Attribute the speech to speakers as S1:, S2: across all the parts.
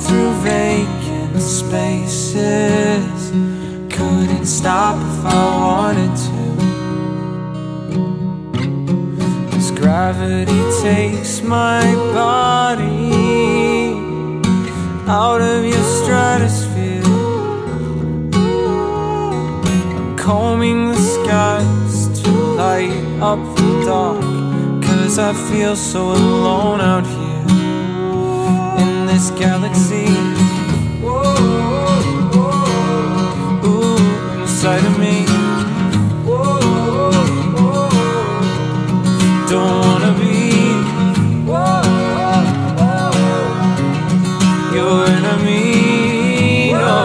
S1: Through vacant spaces, couldn't stop if I wanted to. As gravity takes my body out of your stratosphere. combing the skies to light up the dark. Cause I feel so alone out here this galaxy. Ooh, inside of me. Don't wanna be your enemy. No.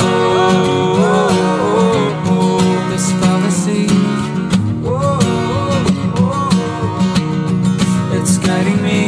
S1: This fallacy. It's guiding me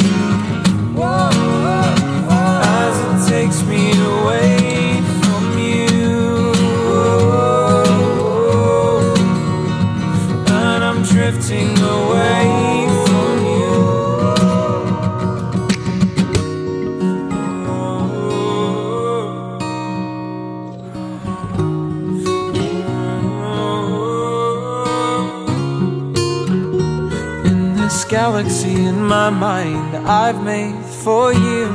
S1: this galaxy in my mind I've made for you.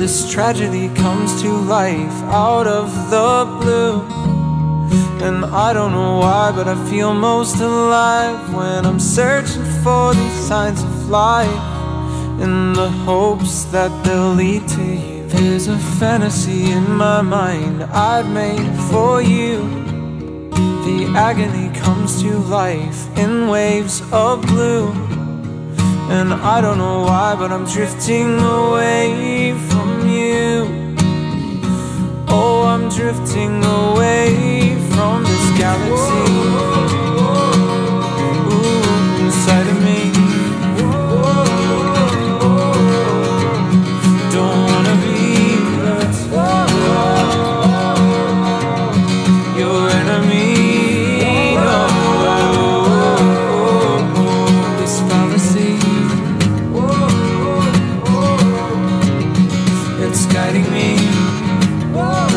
S1: This tragedy comes to life out of the blue. And I don't know why, but I feel most alive when I'm searching for these signs of life. In the hopes that they'll lead to you. There's a fantasy in my mind I've made for you. The agony comes to life in waves of blue. And I don't know why, but I'm drifting away from you. Oh, I'm drifting away from this galaxy. It's guiding me. As